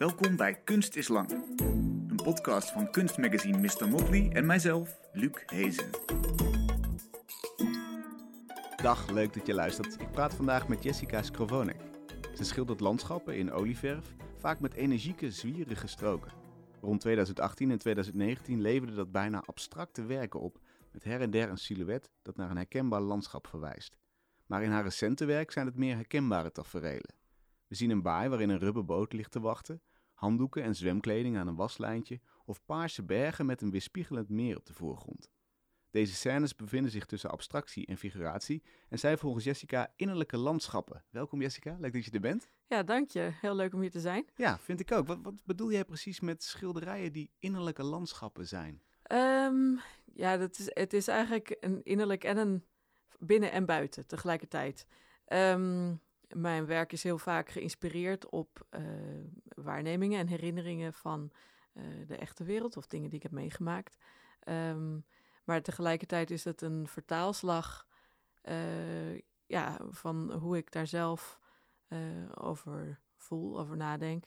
Welkom bij Kunst is Lang. Een podcast van kunstmagazine Mr. Motley en mijzelf, Luc Hezen. Dag, leuk dat je luistert. Ik praat vandaag met Jessica Skrovonek. Ze schildert landschappen in olieverf, vaak met energieke, zwierige stroken. Rond 2018 en 2019 leverde dat bijna abstracte werken op, met her en der een silhouet dat naar een herkenbaar landschap verwijst. Maar in haar recente werk zijn het meer herkenbare taferelen. We zien een baai waarin een rubberboot ligt te wachten, handdoeken en zwemkleding aan een waslijntje of paarse bergen met een weerspiegelend meer op de voorgrond. Deze scènes bevinden zich tussen abstractie en figuratie en zijn volgens Jessica innerlijke landschappen. Welkom Jessica, leuk dat je er bent. Ja, dank je. Heel leuk om hier te zijn. Ja, vind ik ook. Wat, wat bedoel jij precies met schilderijen die innerlijke landschappen zijn? Um, ja, dat is, het is eigenlijk een innerlijk en een binnen en buiten tegelijkertijd. Um, mijn werk is heel vaak geïnspireerd op uh, waarnemingen en herinneringen van uh, de echte wereld of dingen die ik heb meegemaakt. Um, maar tegelijkertijd is het een vertaalslag uh, ja, van hoe ik daar zelf over voel, over nadenk.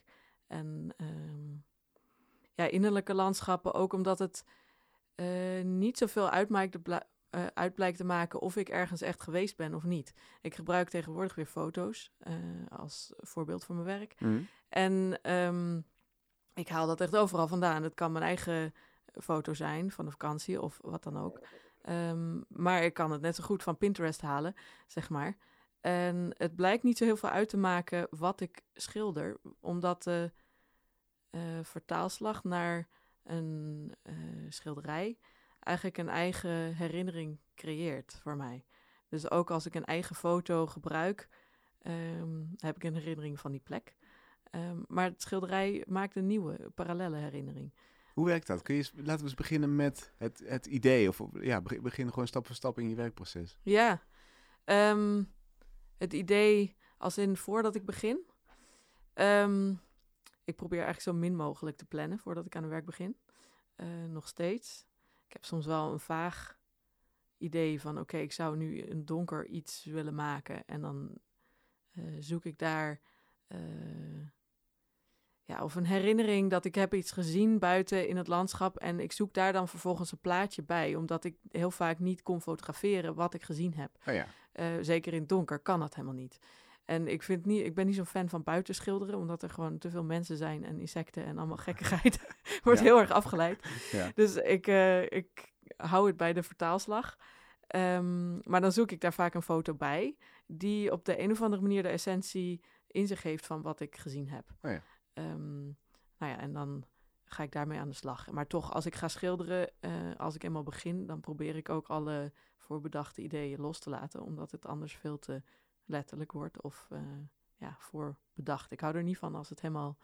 En um, ja, innerlijke landschappen ook omdat het niet zoveel uitmaakt, uh, uit blijkt te maken of ik ergens echt geweest ben of niet. Ik gebruik tegenwoordig weer foto's uh, als voorbeeld voor mijn werk. Mm. En um, ik haal dat echt overal vandaan. Het kan mijn eigen foto zijn van de vakantie of wat dan ook. Um, maar ik kan het net zo goed van Pinterest halen, zeg maar. En het blijkt niet zo heel veel uit te maken wat ik schilder, omdat de uh, vertaalslag naar een schilderij eigenlijk een eigen herinnering creëert voor mij. Dus ook als ik een eigen foto gebruik, um, heb ik een herinnering van die plek. Um, maar het schilderij maakt een nieuwe, parallele herinnering. Hoe werkt dat? Kun je, laten we eens beginnen met het, het idee. Of ja, begin gewoon stap voor stap in je werkproces. Ja, um, het idee als in voordat ik begin. ik probeer eigenlijk zo min mogelijk te plannen voordat ik aan het werk begin. Uh, nog steeds. Ik heb soms wel een vaag idee van: oké, ik zou nu een donker iets willen maken. En dan uh, zoek ik daar. Uh, ja, of een herinnering dat ik heb iets gezien buiten in het landschap. En ik zoek daar dan vervolgens een plaatje bij. Omdat ik heel vaak niet kon fotograferen wat ik gezien heb. Oh ja. uh, zeker in het donker kan dat helemaal niet. En ik, vind niet, ik ben niet zo'n fan van buiten schilderen, omdat er gewoon te veel mensen zijn en insecten en allemaal gekkigheid. Wordt ja. heel erg afgeleid. Ja. Dus ik, uh, ik hou het bij de vertaalslag. Um, maar dan zoek ik daar vaak een foto bij, die op de een of andere manier de essentie in zich heeft van wat ik gezien heb. Oh ja. Um, nou ja, en dan ga ik daarmee aan de slag. Maar toch, als ik ga schilderen, uh, als ik eenmaal begin, dan probeer ik ook alle voorbedachte ideeën los te laten, omdat het anders veel te letterlijk wordt of uh, ja, voorbedacht. Ik hou er niet van als het helemaal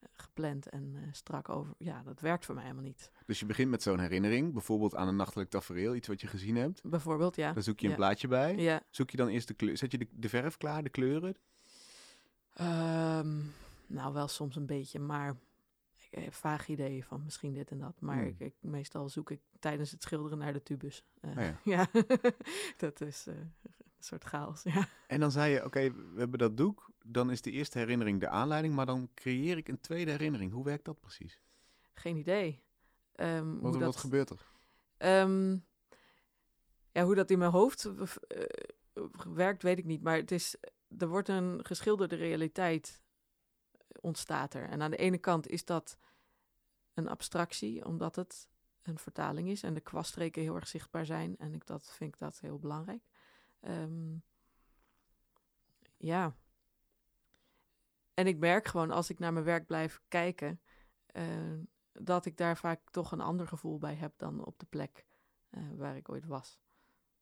uh, gepland en uh, strak over. Ja, dat werkt voor mij helemaal niet. Dus je begint met zo'n herinnering, bijvoorbeeld aan een nachtelijk tafereel, iets wat je gezien hebt. Bijvoorbeeld, ja. Dan zoek je een ja. plaatje bij. Ja. Zoek je dan eerst de kleur. Zet je de, de verf klaar, de kleuren? Um, nou, wel soms een beetje, maar ik heb vaag ideeën van misschien dit en dat. Maar hmm. ik, ik, meestal zoek ik tijdens het schilderen naar de tubus. Uh, oh ja. ja. dat is uh, een soort chaos, ja. En dan zei je, oké, okay, we hebben dat doek. Dan is de eerste herinnering de aanleiding. Maar dan creëer ik een tweede herinnering. Hoe werkt dat precies? Geen idee. Um, wat, wat gebeurt er? Um, ja, hoe dat in mijn hoofd uh, werkt, weet ik niet. Maar het is, er wordt een geschilderde realiteit ontstaat er. En aan de ene kant is dat een abstractie, omdat het een vertaling is en de kwaststreken heel erg zichtbaar zijn. En ik dat vind ik dat heel belangrijk. Um, ja. En ik merk gewoon als ik naar mijn werk blijf kijken, uh, dat ik daar vaak toch een ander gevoel bij heb dan op de plek uh, waar ik ooit was.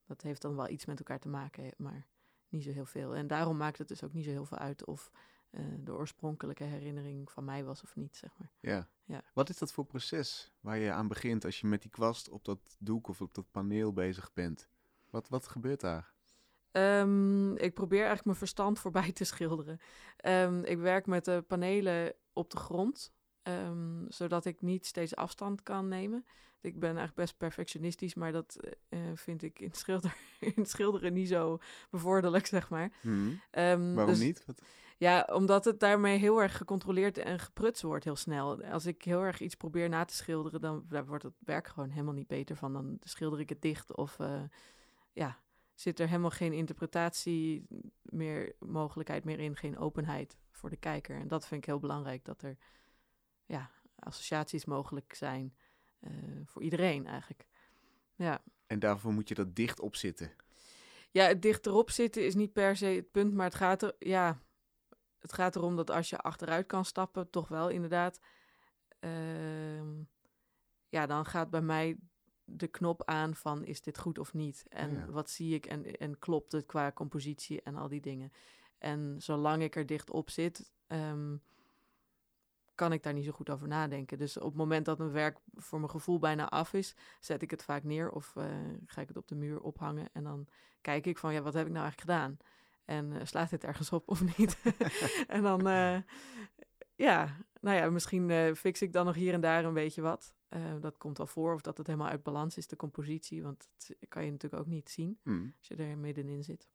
Dat heeft dan wel iets met elkaar te maken, maar niet zo heel veel. En daarom maakt het dus ook niet zo heel veel uit of uh, de oorspronkelijke herinnering van mij was of niet, zeg maar. Ja. ja. Wat is dat voor proces waar je aan begint als je met die kwast op dat doek of op dat paneel bezig bent? Wat, wat gebeurt daar? Um, ik probeer eigenlijk mijn verstand voorbij te schilderen. Um, ik werk met de panelen op de grond, um, zodat ik niet steeds afstand kan nemen. Ik ben eigenlijk best perfectionistisch, maar dat uh, vind ik in, schilder, in schilderen niet zo bevorderlijk, zeg maar. Hmm. Waarom dus, niet? Wat? Ja, omdat het daarmee heel erg gecontroleerd en geprutst wordt heel snel. Als ik heel erg iets probeer na te schilderen, dan daar wordt het werk gewoon helemaal niet beter van. Dan schilder ik het dicht of uh, ja, zit er helemaal geen interpretatie meer, mogelijkheid meer in, geen openheid voor de kijker. En dat vind ik heel belangrijk, dat er ja, associaties mogelijk zijn uh, voor iedereen eigenlijk. Ja. En daarvoor moet je dat dicht op zitten. Ja, het dicht erop zitten is niet per se het punt, maar het gaat er, ja, het gaat erom dat als je achteruit kan stappen, toch wel inderdaad. Uh, ja, dan gaat bij mij de knop aan van is dit goed of niet? En wat zie ik en, en klopt het qua compositie en al die dingen. En zolang ik er dicht op zit, um, kan ik daar niet zo goed over nadenken. Dus op het moment dat een werk voor mijn gevoel bijna af is, zet ik het vaak neer of uh, ga ik het op de muur ophangen. En dan kijk ik van, ja, wat heb ik nou eigenlijk gedaan? En uh, slaat dit ergens op of niet? en dan, uh, ja, nou ja, misschien fix ik dan nog hier en daar een beetje wat. Dat komt wel voor, of dat het helemaal uit balans is, de compositie. Want dat kan je natuurlijk ook niet zien mm. als je er middenin zit.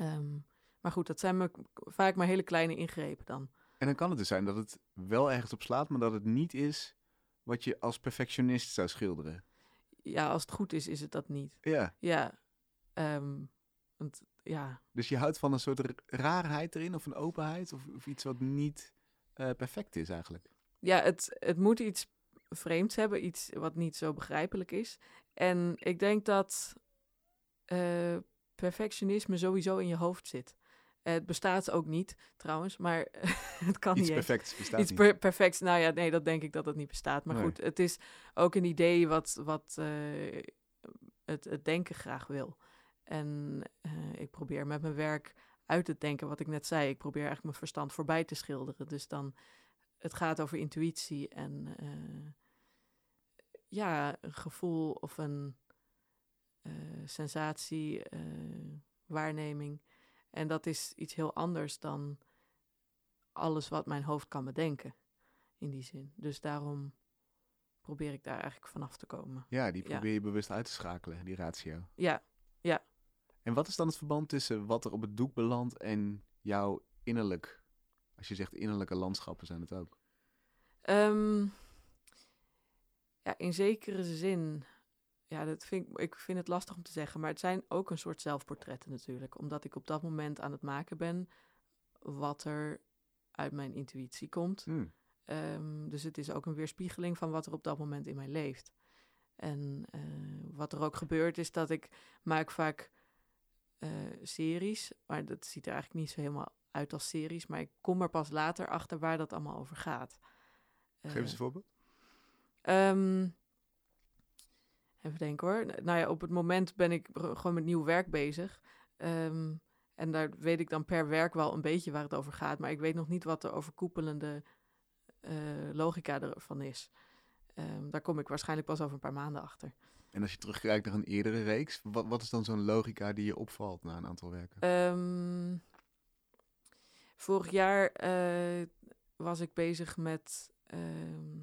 Um, maar goed, dat zijn me, vaak maar hele kleine ingrepen dan. En dan kan het dus zijn dat het wel ergens op slaat, maar dat het niet is wat je als perfectionist zou schilderen. Ja, als het goed is, is het dat niet. Ja. Ja. Um, want, ja. Dus je houdt van een soort raarheid erin, of een openheid, of, of iets wat niet uh, perfect is eigenlijk. Ja, het, het moet iets vreemds hebben, iets wat niet zo begrijpelijk is. En ik denk dat uh, perfectionisme sowieso in je hoofd zit. Het bestaat ook niet, trouwens, maar het kan Iets niet. perfects bestaat Iets niet. perfects, nou ja, nee, dat denk ik dat het niet bestaat. Maar Nee. goed, het is ook een idee wat, wat eh, het, het denken graag wil. En eh, ik probeer met mijn werk uit het denken, wat ik net zei. Ik probeer eigenlijk mijn verstand voorbij te schilderen. Dus dan, het gaat over intuïtie en eh, ja, een gevoel of een eh, sensatie, eh, waarneming. En dat is iets heel anders dan alles wat mijn hoofd kan bedenken, in die zin. Dus daarom probeer ik daar eigenlijk vanaf te komen. Ja, die Ja. probeer je bewust uit te schakelen, die ratio. Ja, ja. En wat is dan het verband tussen wat er op het doek belandt en jouw innerlijk? Als je zegt innerlijke landschappen zijn het ook. Ehm, ja, in zekere zin. Ja, dat vind ik, ik vind het lastig om te zeggen. Maar het zijn ook een soort zelfportretten natuurlijk. Omdat ik op dat moment aan het maken ben wat er uit mijn intuïtie komt. Hmm. Ehm, dus het is ook een weerspiegeling van wat er op dat moment in mij leeft. En eh, wat er ook gebeurt is dat ik maak vaak eh, series, maar dat ziet er eigenlijk niet zo helemaal uit als series. Maar ik kom er pas later achter waar dat allemaal over gaat. Geef Eh, eens een voorbeeld. Ehm, even denken hoor. Nou ja, op het moment ben ik gewoon met nieuw werk bezig. Ehm, en daar weet ik dan per werk wel een beetje waar het over gaat. Maar ik weet nog niet wat de overkoepelende eh, logica ervan is. Ehm, daar kom ik waarschijnlijk pas over een paar maanden achter. En als je terugkijkt naar een eerdere reeks, wat, wat is dan zo'n logica die je opvalt na een aantal werken? Vorig jaar eh, was ik bezig met, ehm,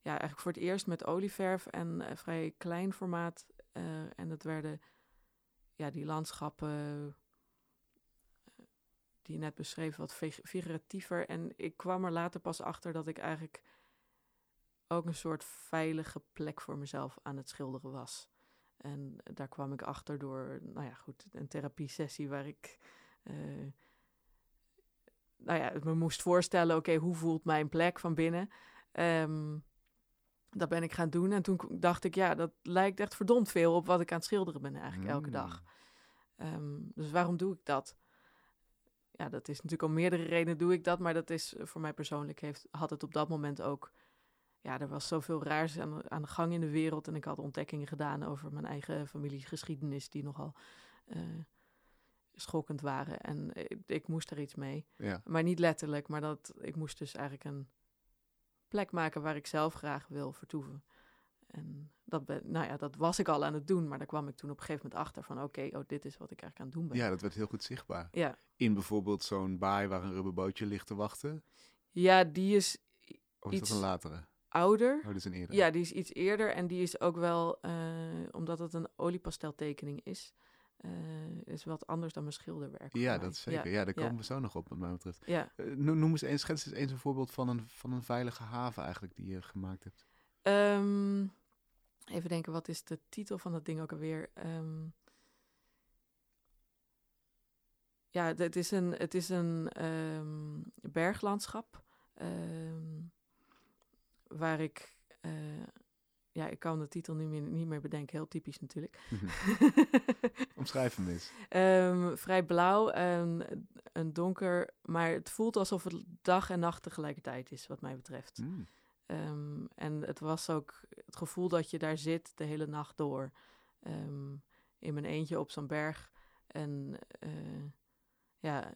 ja, eigenlijk voor het eerst met olieverf en eh, vrij klein formaat. eh, en dat werden, ja, die landschappen eh, die je net beschreef, wat fig- figuratiever. En ik kwam er later pas achter dat ik eigenlijk ook een soort veilige plek voor mezelf aan het schilderen was. En daar kwam ik achter door, nou ja, goed, een therapiesessie waar ik, nou ja, me moest voorstellen, oké, hoe voelt mijn plek van binnen? Ehm, dat ben ik gaan doen en toen dacht ik, ja, dat lijkt echt verdomd veel op wat ik aan het schilderen ben eigenlijk elke dag. Ehm, dus waarom doe ik dat? Ja, dat is natuurlijk om meerdere redenen doe ik dat, maar dat is eh, voor mij persoonlijk heeft, had het op dat moment ook. Ja, er was zoveel raars aan, de- aan de gang in de wereld en ik had ontdekkingen gedaan over mijn eigen familiegeschiedenis die nogal eh, schokkend waren. En ik, ik moest er iets mee. Ja. Maar niet letterlijk, maar dat ik moest dus eigenlijk een plek maken waar ik zelf graag wil vertoeven. En dat, ben, nou ja, dat was ik al aan het doen, maar daar kwam ik toen op een gegeven moment achter van oké, oh, dit is wat ik eigenlijk aan het doen ben. ja, dat werd heel goed zichtbaar. ja. In bijvoorbeeld zo'n baai waar een rubberbootje ligt te wachten. Ja, die is Of is Iets- dat een latere? ouder. Oh, is een eerder. Ja, die is iets eerder en die is ook wel, eh, omdat het een oliepasteltekening is, eh, is wat anders dan mijn schilderwerk. Ja, dat is zeker. Ja, daar ja. komen we zo nog op, wat mij betreft. Ja. Eh, no- noem eens eens, schets eens eens een voorbeeld van een, van een veilige haven eigenlijk die je gemaakt hebt. Ehm, even denken, wat is de titel van dat ding ook alweer? Ehm, ja, het- is een, het is een ehm, berglandschap. waar ik. eh, ja, ik kan de titel niet meer, niet meer bedenken. Heel typisch natuurlijk. Omschrijf hem eens. Ehm, vrij blauw en een donker. Maar het voelt alsof het dag en nacht tegelijkertijd is, wat mij betreft. Mm. Ehm, en het was ook het gevoel dat je daar zit de hele nacht door. Ehm, in mijn eentje op zo'n berg. En eh, ja,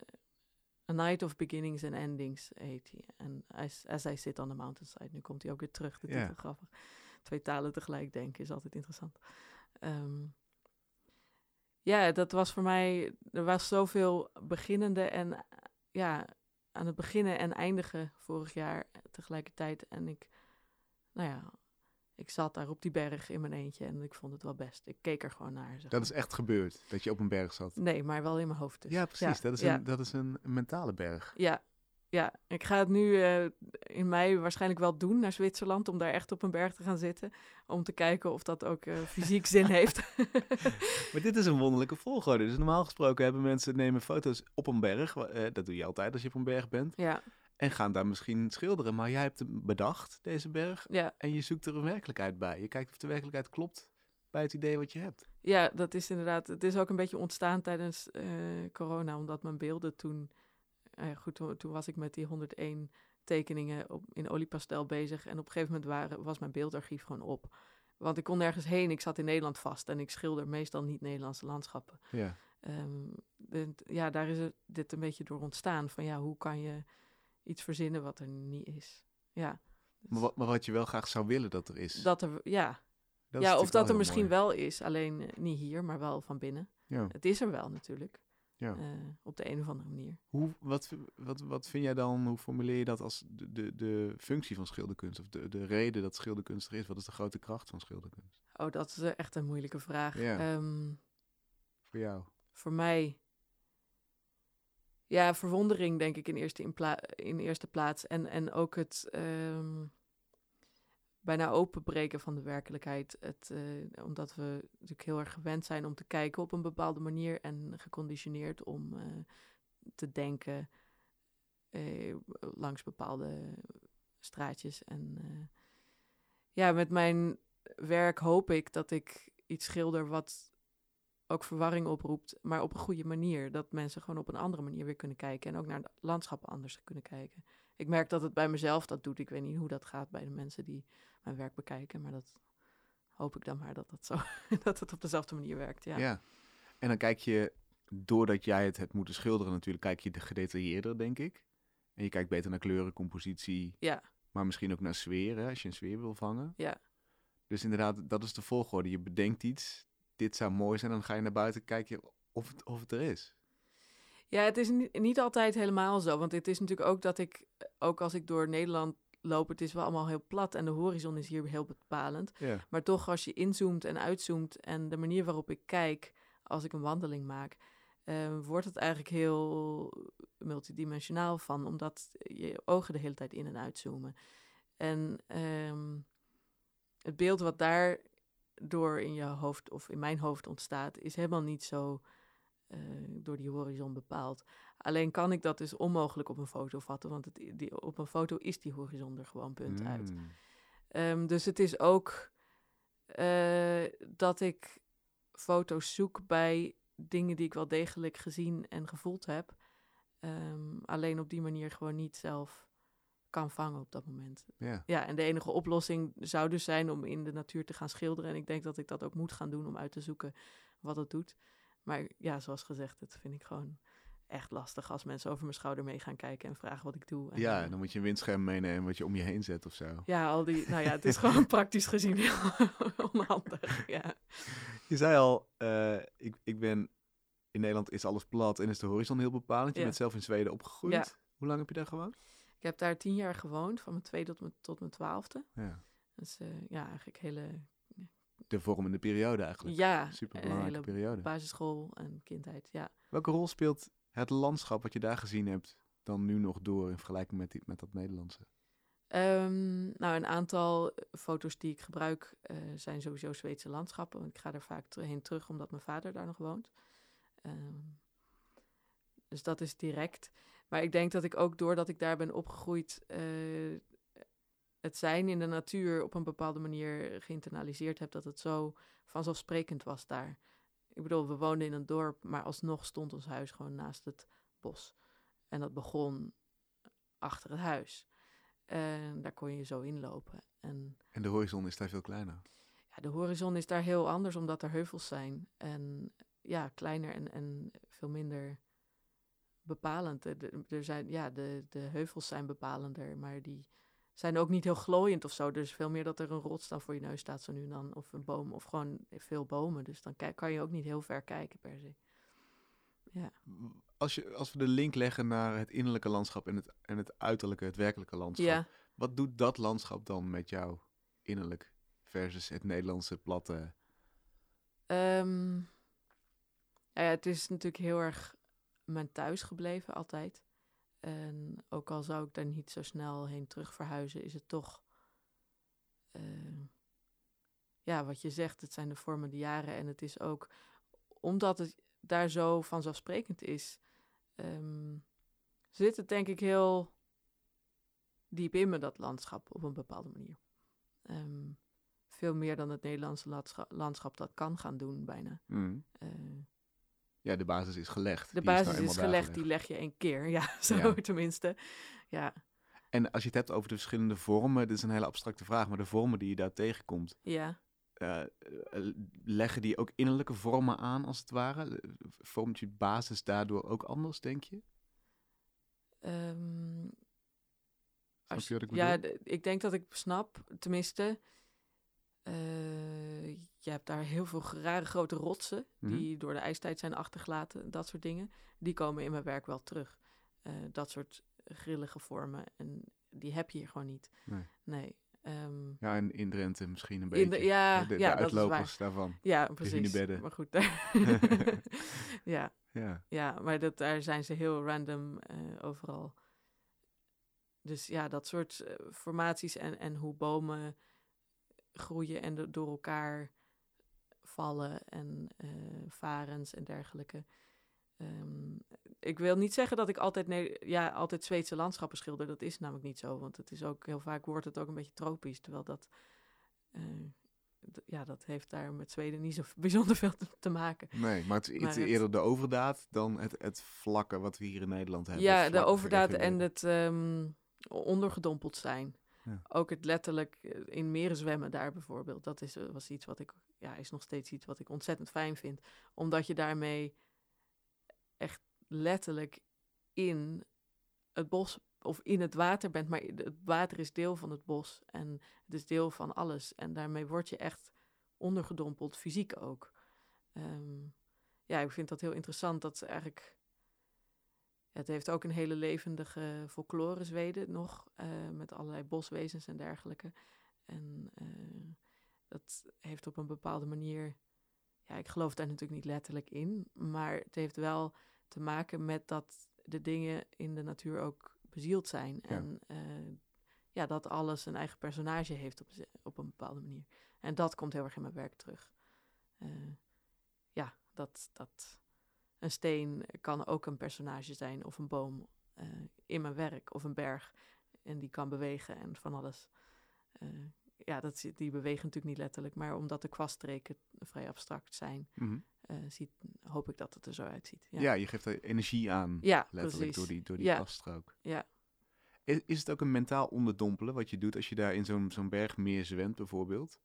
A Night of Beginnings and Endings heet hij. En as, as I Sit on the Mountainside. Nu komt hij ook weer terug, de titel grappig. Twee talen tegelijk denken is altijd interessant. Ehm, ja, dat was voor mij... Er was zoveel beginnende en... Ja, aan het beginnen en eindigen vorig jaar tegelijkertijd. En ik, nou ja, ik zat daar op die berg in mijn eentje en ik vond het wel best. Ik keek er gewoon naar. zeg Dat is echt gebeurd, dat je op een berg zat. Nee, maar wel in mijn hoofd dus. Ja, precies. dat, is ja. een, dat is een mentale berg. Ja, ja. Ik ga het nu eh, in mei waarschijnlijk wel doen naar Zwitserland. Om daar echt op een berg te gaan zitten. Om te kijken of dat ook eh, fysiek zin heeft. Maar dit is een wonderlijke volgorde. Dus normaal gesproken hebben mensen nemen foto's op een berg. eh, dat doe je altijd als je op een berg bent. ja, En gaan daar misschien schilderen. Maar jij hebt hem bedacht, deze berg. ja, En je zoekt er een werkelijkheid bij. Je kijkt of de werkelijkheid klopt bij het idee wat je hebt. ja, dat is inderdaad. Het is ook een beetje ontstaan tijdens corona. Omdat mijn beelden toen. Eh, goed, toen, toen was ik met die 101 tekeningen op, in oliepastel bezig. En op een gegeven moment waren, was mijn beeldarchief gewoon op. Want ik kon nergens heen. Ik zat in Nederland vast. En ik schilder meestal niet Nederlandse landschappen. Ja. Ehm, de- ja, daar is het, dit een beetje door ontstaan. Van ja, hoe kan je iets verzinnen wat er niet is? Ja, Maar, wat, maar wat je wel graag zou willen dat er is. dat er, ja. Dat ja of dat er misschien mooi. wel is, alleen eh, niet hier, maar wel van binnen. Ja. Het is er wel natuurlijk, Ja. eh, op de een of andere manier. Hoe, wat, wat, wat vind jij dan, hoe formuleer je dat als de, de, de functie van schilderkunst? Of de, de reden dat schilderkunst er is? Wat is de grote kracht van schilderkunst? Oh, dat is eh, echt een moeilijke vraag. Ja. Ehm, Voor jou? voor mij, ja, verwondering denk ik in eerste, in in eerste plaats. En, en ook het ehm, bijna openbreken van de werkelijkheid. Het, eh, omdat we natuurlijk heel erg gewend zijn om te kijken op een bepaalde manier en geconditioneerd om eh, te denken eh, langs bepaalde straatjes. En ja, met mijn werk hoop ik dat ik iets schilder wat ook verwarring oproept, maar op een goede manier. Dat mensen gewoon op een andere manier weer kunnen kijken en ook naar de landschappen anders kunnen kijken. Ik merk dat het bij mezelf dat doet. Ik weet niet hoe dat gaat bij de mensen die mijn werk bekijken, maar dat hoop ik dan maar dat dat zo dat het op dezelfde manier werkt. Ja. Ja. En dan kijk je, doordat jij het hebt moeten schilderen natuurlijk, kijk je de gedetailleerder, denk ik. En je kijkt beter naar kleuren, compositie, Ja. maar misschien ook naar sfeer, hè, als je een sfeer wil vangen. Ja. Dus inderdaad, dat is de volgorde. Je bedenkt iets, dit zou mooi zijn, dan ga je naar buiten kijken of het, of het er is. Ja, het is niet, niet altijd helemaal zo. Want het is natuurlijk ook dat ik, ook als ik door Nederland loop, het is wel allemaal heel plat en de horizon is hier heel bepalend. Maar toch, als je inzoomt en uitzoomt en de manier waarop ik kijk als ik een wandeling maak, eh, wordt het eigenlijk heel multidimensionaal van, omdat je ogen de hele tijd in en uitzoomen. En ehm, het beeld wat daar door in je hoofd of in mijn hoofd ontstaat, is helemaal niet zo eh, door die horizon bepaald. Alleen kan ik dat dus onmogelijk op een foto vatten, want het, die, op een foto is die horizon er gewoon punt uit. Mm. Ehm, dus het is ook eh, dat ik foto's zoek bij dingen die ik wel degelijk gezien en gevoeld heb. Ehm, alleen op die manier gewoon niet zelf kan vangen op dat moment. Ja. Ja, en de enige oplossing zou dus zijn om in de natuur te gaan schilderen. En ik denk dat ik dat ook moet gaan doen om uit te zoeken wat het doet. Maar ja, zoals gezegd, dat vind ik gewoon echt lastig als mensen over mijn schouder mee gaan kijken en vragen wat ik doe. En, ja, eh, dan moet je een windscherm meenemen wat je om je heen zet of zo. ja, al die, nou ja, het is gewoon praktisch gezien heel onhandig. Ja. Je zei al, eh, ik, ik ben in Nederland is alles plat en is de horizon heel bepalend. Je Ja. bent zelf in Zweden opgegroeid. Ja. Hoe lang heb je daar gewoond? Ik heb daar tien jaar gewoond, van mijn tweede tot mijn, tot mijn twaalfde. Ja. Dus eh, ja, eigenlijk hele de vormende periode eigenlijk. ja, Super een belangrijke hele periode. basisschool en kindheid, ja. Welke rol speelt het landschap wat je daar gezien hebt dan nu nog door in vergelijking met, die, met dat Nederlandse? Ehm, nou, een aantal foto's die ik gebruik eh, zijn sowieso Zweedse landschappen. Want ik ga er vaak heen terug omdat mijn vader daar nog woont. Ehm, dus dat is direct. Maar ik denk dat ik ook doordat ik daar ben opgegroeid, eh, het zijn in de natuur op een bepaalde manier geïnternaliseerd heb. Dat het zo vanzelfsprekend was daar. Ik bedoel, we woonden in een dorp, maar alsnog stond ons huis gewoon naast het bos. En dat begon achter het huis. En daar kon je zo inlopen. En En de horizon is daar veel kleiner. ja, de horizon is daar heel anders, omdat er heuvels zijn. En ja, kleiner en, en veel minder bepalend. Er zijn, ja, de, de heuvels zijn bepalender, maar die zijn ook niet heel glooiend of zo. Dus veel meer dat er een rots dan voor je neus staat zo nu en dan. Of een boom, of gewoon veel bomen. Dus dan kan je ook niet heel ver kijken per se. Ja. Als, je, als we de link leggen naar het innerlijke landschap en het, en het uiterlijke, het werkelijke landschap. Ja, Wat doet dat landschap dan met jou innerlijk versus het Nederlandse platte? Ehm, nou ja, het is natuurlijk heel erg mijn thuis gebleven altijd. En ook al zou ik daar niet zo snel heen terug verhuizen, is het toch. eh, ja, wat je zegt, het zijn de vormende jaren. En het is ook omdat het daar zo vanzelfsprekend is, ehm, zit het denk ik heel diep in me, dat landschap, op een bepaalde manier. Ehm, veel meer dan het Nederlandse landscha- landschap dat kan gaan doen, bijna. Mm. Eh, Ja, de basis is gelegd. de Die nou basis is daar gelegd, die leg je één keer. Ja, zo Ja. tenminste. Ja, En als je het hebt over de verschillende vormen, dit is een hele abstracte vraag, maar de vormen die je daar tegenkomt, ja. eh, eh, leggen die ook innerlijke vormen aan, als het ware? Vormt je basis daardoor ook anders, denk je? Snap als- je wat ik ja, ik denk dat ik snap, tenminste. eh, je hebt daar heel veel rare grote rotsen Mhm. die door de ijstijd zijn achtergelaten, dat soort dingen. Die komen in mijn werk wel terug. Eh, dat soort grillige vormen. En die heb je hier gewoon niet. Nee. Nee. ehm, Ja, en in Drenthe misschien een de- beetje. ja, de, de ja, dat is waar. uitlopers daarvan. ja, precies. Maar goed, daar- ja, Ja. ja, maar dat, daar zijn ze heel random eh, overal. Dus ja, dat soort eh, formaties en, en hoe bomen groeien en do- door elkaar vallen en eh, varens en dergelijke. Ehm, ik wil niet zeggen dat ik altijd, ne- ja, altijd Zweedse landschappen schilder. Dat is namelijk niet zo, want het is ook heel vaak wordt het ook een beetje tropisch, terwijl dat, eh, d- ja, dat heeft daar met Zweden niet zo bijzonder veel te, te maken. Nee, maar het is Maar iets het- eerder de overdaad dan het, het vlakke wat we hier in Nederland hebben. Ja, de overdaad en het ehm, ondergedompeld zijn. Ook het letterlijk eh, in meren zwemmen daar bijvoorbeeld. Dat is, eh, was iets wat ik, ja, is nog steeds iets wat ik ontzettend fijn vind. Omdat je daarmee echt letterlijk in het bos of in het water bent. Maar het water is deel van het bos en het is deel van alles. En daarmee word je echt ondergedompeld, fysiek ook. Ehm, ja, ik vind dat heel interessant dat ze eigenlijk het heeft ook een hele levendige folklore Zweden nog, eh, met allerlei boswezens en dergelijke. En eh, dat heeft op een bepaalde manier, ja, ik geloof daar natuurlijk niet letterlijk in, maar het heeft wel te maken met dat de dingen in de natuur ook bezield zijn. En eh, ja, dat alles een eigen personage heeft op, op een bepaalde manier. En dat komt heel erg in mijn werk terug. Ja, dat, dat een steen kan ook een personage zijn of een boom eh, in mijn werk of een berg. En die kan bewegen en van alles. Eh, ja, dat, die bewegen natuurlijk niet letterlijk, maar omdat de kwaststreken vrij abstract zijn, Mhm. eh, ziet, hoop ik dat het er zo uitziet. ja. Ja, je geeft er energie aan, ja letterlijk, precies. door die, door die Ja. kaststrook. Ja. Is, is het ook een mentaal onderdompelen wat je doet als je daar in zo'n zo'n bergmeer zwemt bijvoorbeeld?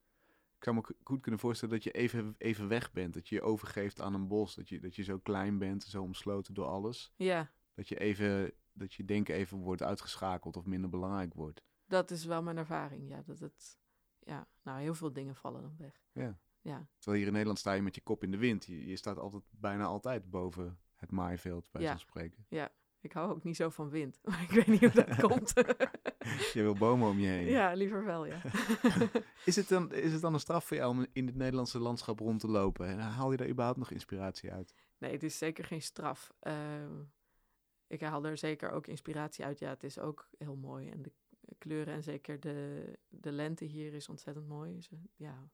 Ik zou me goed kunnen voorstellen dat je even, even weg bent. Dat je je overgeeft aan een bos. Dat je, dat je zo klein bent, zo omsloten door alles. ja, Dat je, even, dat je denken even wordt uitgeschakeld of minder belangrijk wordt. dat is wel mijn ervaring. Ja, dat het, ja, nou, heel veel dingen vallen dan weg. Ja. Ja, Terwijl hier in Nederland sta je met je kop in de wind. Je, je staat altijd, bijna altijd boven het maaiveld, bij Ja. zo'n spreken. Ik hou ook niet zo van wind, maar ik weet niet hoe dat komt. je wil bomen om je heen. Ja, liever wel, ja. Is het, dan, is het dan een straf voor jou om in het Nederlandse landschap rond te lopen? En haal je daar überhaupt nog inspiratie uit? Nee, het is zeker geen straf. Ehm, ik haal er zeker ook inspiratie uit. Ja, het is ook heel mooi. En de kleuren en zeker de, de lente hier is ontzettend mooi. Dus, eh, ja.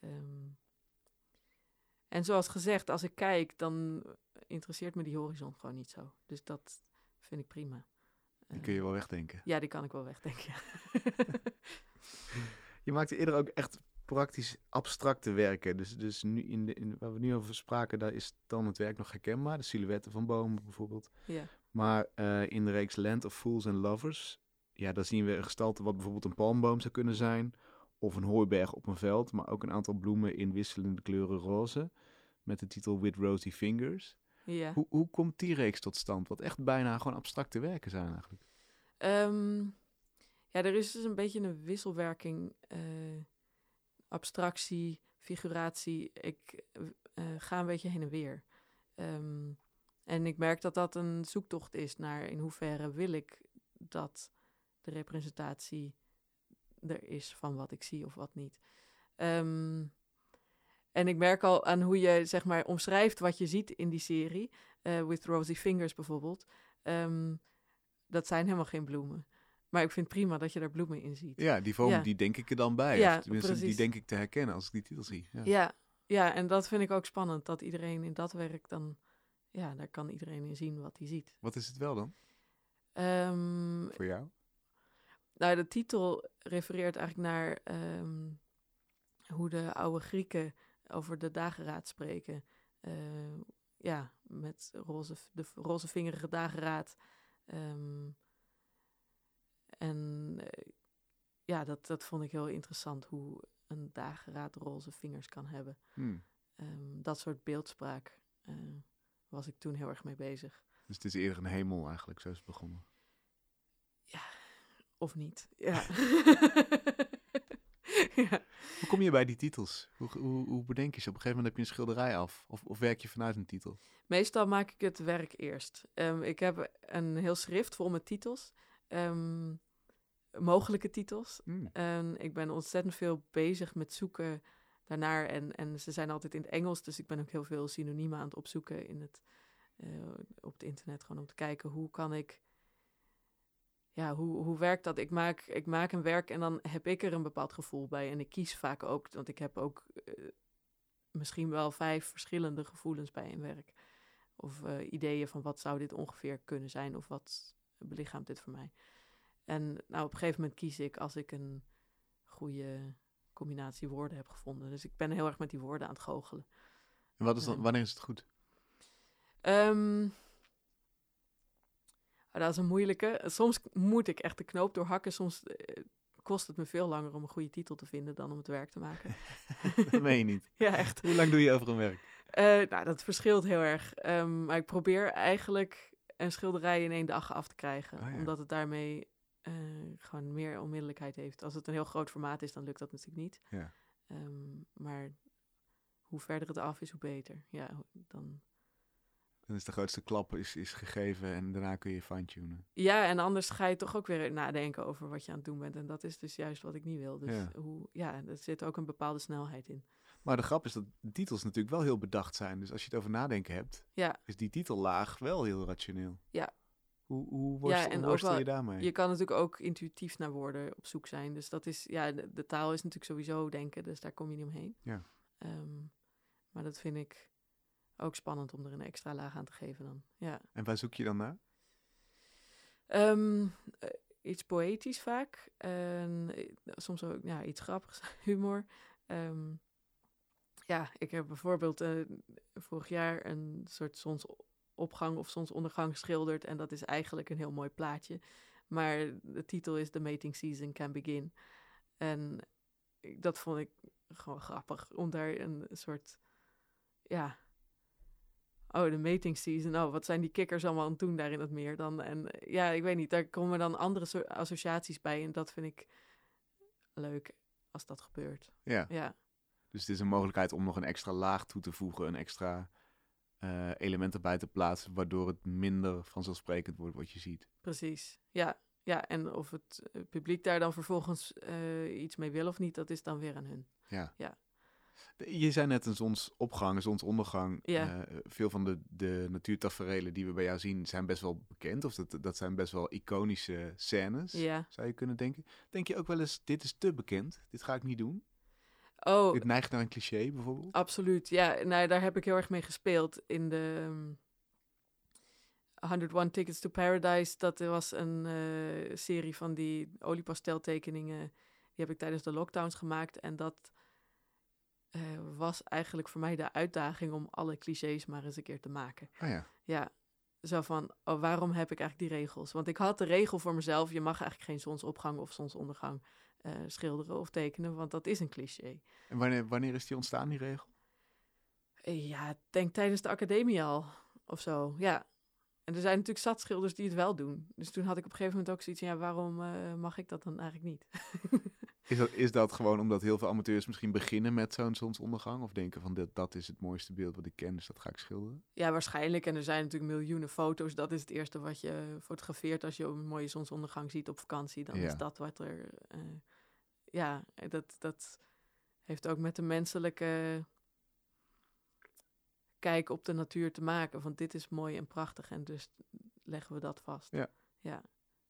Ehm, en zoals gezegd, als ik kijk, dan interesseert me die horizon gewoon niet zo. Dus dat vind ik prima. Die kun je wel wegdenken. Ja, die kan ik wel wegdenken. Je maakte eerder ook echt praktisch abstracte werken. Dus, dus nu in de, in, waar we nu over spraken, daar is dan het werk nog herkenbaar. De silhouetten van bomen bijvoorbeeld. ja. Maar eh, in de reeks Land of Fools and Lovers, ja, daar zien we een gestalte wat bijvoorbeeld een palmboom zou kunnen zijn. Of een hooiberg op een veld, maar ook een aantal bloemen in wisselende kleuren roze. Met de titel With Rosy Fingers. Ja. Hoe, hoe komt die reeks tot stand? Wat echt bijna gewoon abstracte werken zijn eigenlijk. Ehm, ja, er is dus een beetje een wisselwerking. eh, abstractie, figuratie. Ik eh, ga een beetje heen en weer. Ehm, en ik merk dat dat een zoektocht is naar in hoeverre wil ik dat de representatie er is van wat ik zie of wat niet. Ehm, en ik merk al aan hoe je zeg maar omschrijft wat je ziet in die serie, eh, with Rosy Fingers bijvoorbeeld. Ehm, dat zijn helemaal geen bloemen. Maar ik vind prima dat je daar bloemen in ziet. Ja, die vorm Ja. die denk ik er dan bij. Ja, tenminste, die precies. denk ik te herkennen als ik die titel zie. Ja. Ja, ja, en dat vind ik ook spannend. Dat iedereen in dat werk dan... Ja, daar kan iedereen in zien wat hij ziet. Wat is het wel dan Ehm, voor jou? nou, de titel refereert eigenlijk naar ehm, hoe de oude Grieken over de dageraad spreken. Eh, ja, met roze, de rozevingerige dageraad. Ehm, en eh, ja, dat, dat vond ik heel interessant, hoe een dageraad roze vingers kan hebben. Hm. Ehm, dat soort beeldspraak eh, was ik toen heel erg mee bezig. Dus het is eerder een hemel eigenlijk, zo is het begonnen. Of niet, ja. ja. Hoe kom je bij die titels? Hoe, hoe, hoe bedenk je ze? Op een gegeven moment heb je een schilderij af. Of, of werk je vanuit een titel? Meestal maak ik het werk eerst. Ehm, ik heb een heel schrift vol met titels. ehm, mogelijke titels. Hm. En ik ben ontzettend veel bezig met zoeken daarnaar. En, en ze zijn altijd in het Engels, dus ik ben ook heel veel synoniemen aan het opzoeken in het, eh, op het internet. Gewoon om te kijken hoe kan ik. Ja, hoe, hoe werkt dat? Ik maak, ik maak een werk en dan heb ik er een bepaald gevoel bij. En ik kies vaak ook, want ik heb ook eh, misschien wel vijf verschillende gevoelens bij een werk. Of eh, ideeën van wat zou dit ongeveer kunnen zijn of wat belichaamt dit voor mij. En nou, op een gegeven moment kies ik als ik een goede combinatie woorden heb gevonden. Dus ik ben heel erg met die woorden aan het goochelen. En wat is dan, wanneer is het goed? Ehm, dat is een moeilijke. Soms moet ik echt de knoop doorhakken. Soms eh, kost het me veel langer om een goede titel te vinden dan om het werk te maken. dat meen je niet. ja, echt. Hoe lang doe je over een werk? Eh, nou, dat verschilt heel erg. Ehm, maar ik probeer eigenlijk een schilderij in één dag af te krijgen. Oh ja. Omdat het daarmee eh, gewoon meer onmiddellijkheid heeft. Als het een heel groot formaat is, dan lukt dat natuurlijk niet. Ja. Ehm, maar hoe verder het af is, hoe beter. Ja, dan... Dan is de grootste klap is, is gegeven en daarna kun je fine-tunen. ja, en anders ga je toch ook weer nadenken over wat je aan het doen bent. En dat is dus juist wat ik niet wil. Dus Ja. hoe, ja, er zit ook een bepaalde snelheid in. Maar de grap is dat de titels natuurlijk wel heel bedacht zijn. Dus als je het over nadenken hebt, Ja. is die titellaag wel heel rationeel. Ja. Hoe, hoe, worstel, Ja, en hoe ook worstel wel- je daarmee? Je kan natuurlijk ook intuïtief naar woorden op zoek zijn. Dus dat is, ja, de, de taal is natuurlijk sowieso denken, dus daar kom je niet omheen. Ja. Ehm, maar dat vind ik ook spannend om er een extra laag aan te geven dan. Ja. En waar zoek je dan naar? Ehm, eh, iets poëtisch vaak. Eh, soms ook ja, iets grappigs, humor. Ehm, ja, ik heb bijvoorbeeld eh, vorig jaar een soort zonsopgang of zonsondergang geschilderd. En dat is eigenlijk een heel mooi plaatje. Maar de titel is The Mating Season Can Begin. En dat vond ik gewoon grappig. Om daar een soort, ja... Oh, de mating season. Oh, wat zijn die kikkers allemaal aan het doen daar in het meer dan? En eh, ja, ik weet niet, daar komen dan andere soort associaties bij. En dat vind ik leuk als dat gebeurt. Ja, Ja, dus het is een mogelijkheid om nog een extra laag toe te voegen, een extra eh, element erbij te plaatsen, waardoor het minder vanzelfsprekend wordt wat je ziet. precies. Ja, Ja, en of het eh, publiek daar dan vervolgens iets mee wil of niet, dat is dan weer aan hun. Ja. Ja. Je zei net een zonsopgang, een zonsondergang. Ja. Eh, veel van de, de natuurtaferelen die we bij jou zien zijn best wel bekend. Of dat, dat zijn best wel iconische scènes, Ja. zou je kunnen denken. Denk je ook wel eens, dit is te bekend, dit ga ik niet doen? Oh, Dit neigt naar een cliché bijvoorbeeld? absoluut. Ja, nou, daar heb ik heel erg mee gespeeld in de ehm, 101 Tickets to Paradise. Dat was een eh, serie van die oliepasteltekeningen. Die heb ik tijdens de lockdowns gemaakt. En dat eh, was eigenlijk voor mij de uitdaging om alle clichés maar eens een keer te maken. Ah ja. Ja, zo van, oh, waarom heb ik eigenlijk die regels? Want ik had de regel voor mezelf, je mag eigenlijk geen zonsopgang of zonsondergang eh, schilderen of tekenen, want dat is een cliché. En wanneer, wanneer is die ontstaan, die regel? Eh, Ja, denk tijdens de academie al, of zo, ja. En er zijn natuurlijk zat schilders die het wel doen. Dus toen had ik op een gegeven moment ook zoiets van, ja, waarom mag ik dat dan eigenlijk niet? Is dat, is dat gewoon omdat heel veel amateurs misschien beginnen met zo'n zonsondergang? Of denken van, dit, dat is het mooiste beeld wat ik ken, dus dat ga ik schilderen? Ja, waarschijnlijk. En er zijn natuurlijk miljoenen foto's. Dat is het eerste wat je fotografeert als je een mooie zonsondergang ziet op vakantie. Dan Ja. is dat wat er. eh, ja, dat, dat heeft ook met de menselijke kijk op de natuur te maken. Van dit is mooi en prachtig en dus leggen we dat vast. Ja. ja.